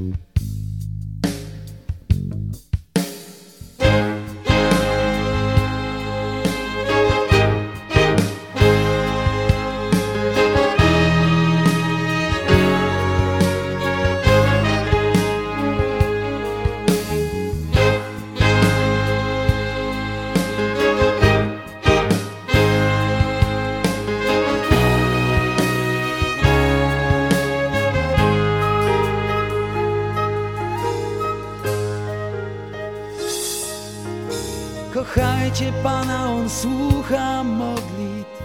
Mm-hmm. Kochajcie Pana, On słucha modlitw.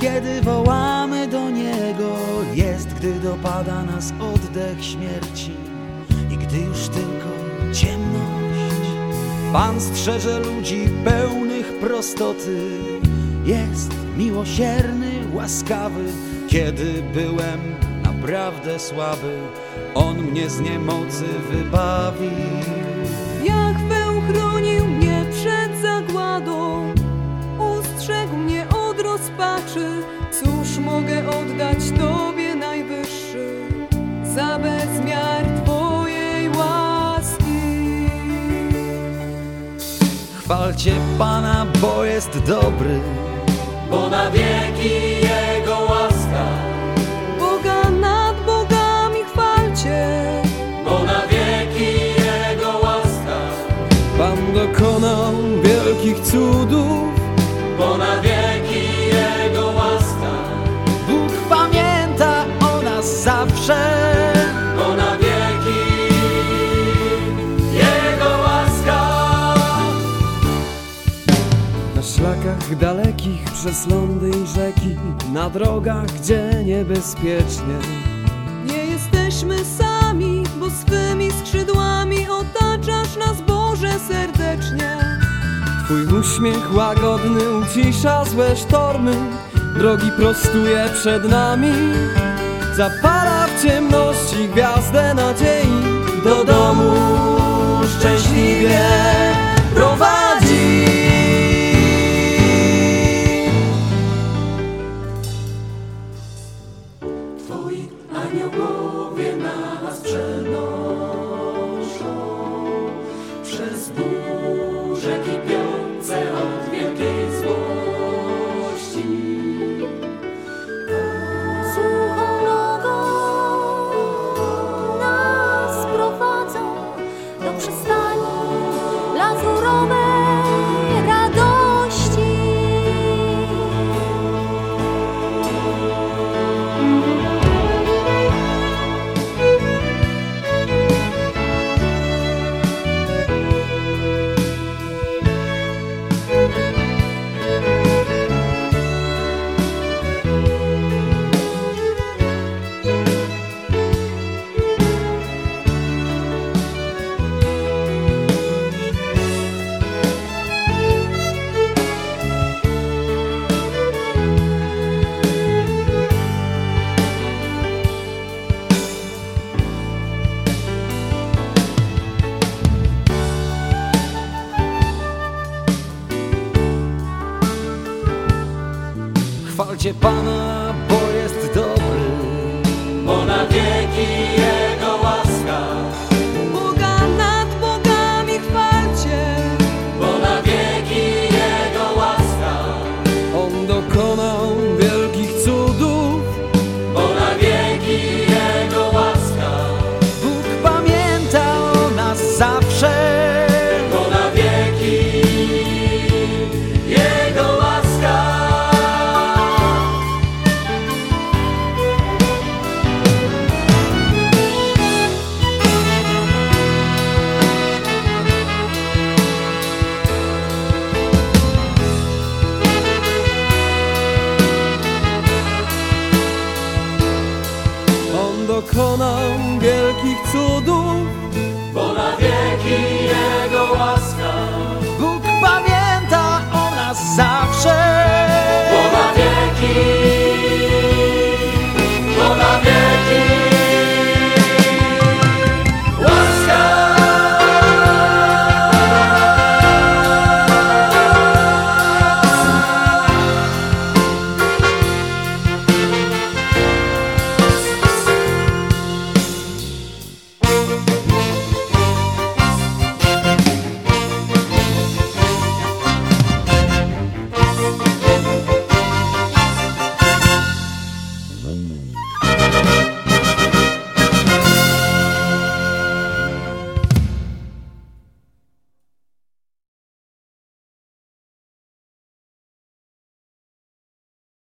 Kiedy wołamy do Niego Jest, gdy dopada nas oddech śmierci I gdy już tylko ciemność. Pan strzeże ludzi pełnych prostoty. Jest miłosierny, łaskawy. Kiedy byłem naprawdę słaby On mnie z niemocy wybawił. Jachwę chronił mnie przed zagładą, ustrzegł mnie od rozpaczy. Cóż mogę oddać Tobie najwyższy za bezmiar Twojej łaski? Chwalcie Pana, bo jest dobry bo na wieki wielkich cudów, bo na wieki Jego łaska, Bóg pamięta o nas zawsze bo na wieki Jego łaska. na szlakach dalekich przez lądy i rzeki, na drogach, gdzie niebezpiecznie. nie jesteśmy sami, bo swymi skrzydłami otaczasz nas Boże serdecznie. Twój uśmiech łagodny ucisza złe sztormy, drogi prostuje przed nami. Zapala w ciemności gwiazdę nadziei, do domu szczęśliwie prowadzi. Twoi aniołowie nas przenoszą przez burze Czcicie Pana, bo jest dobry, bo na wieki Jego łaska. Boga nad bogami chwalcie, bo na wieki Jego łaska. On dokonał wielkich cudów, bo na wieki Jego łaska. Bóg pamięta o nas zawsze.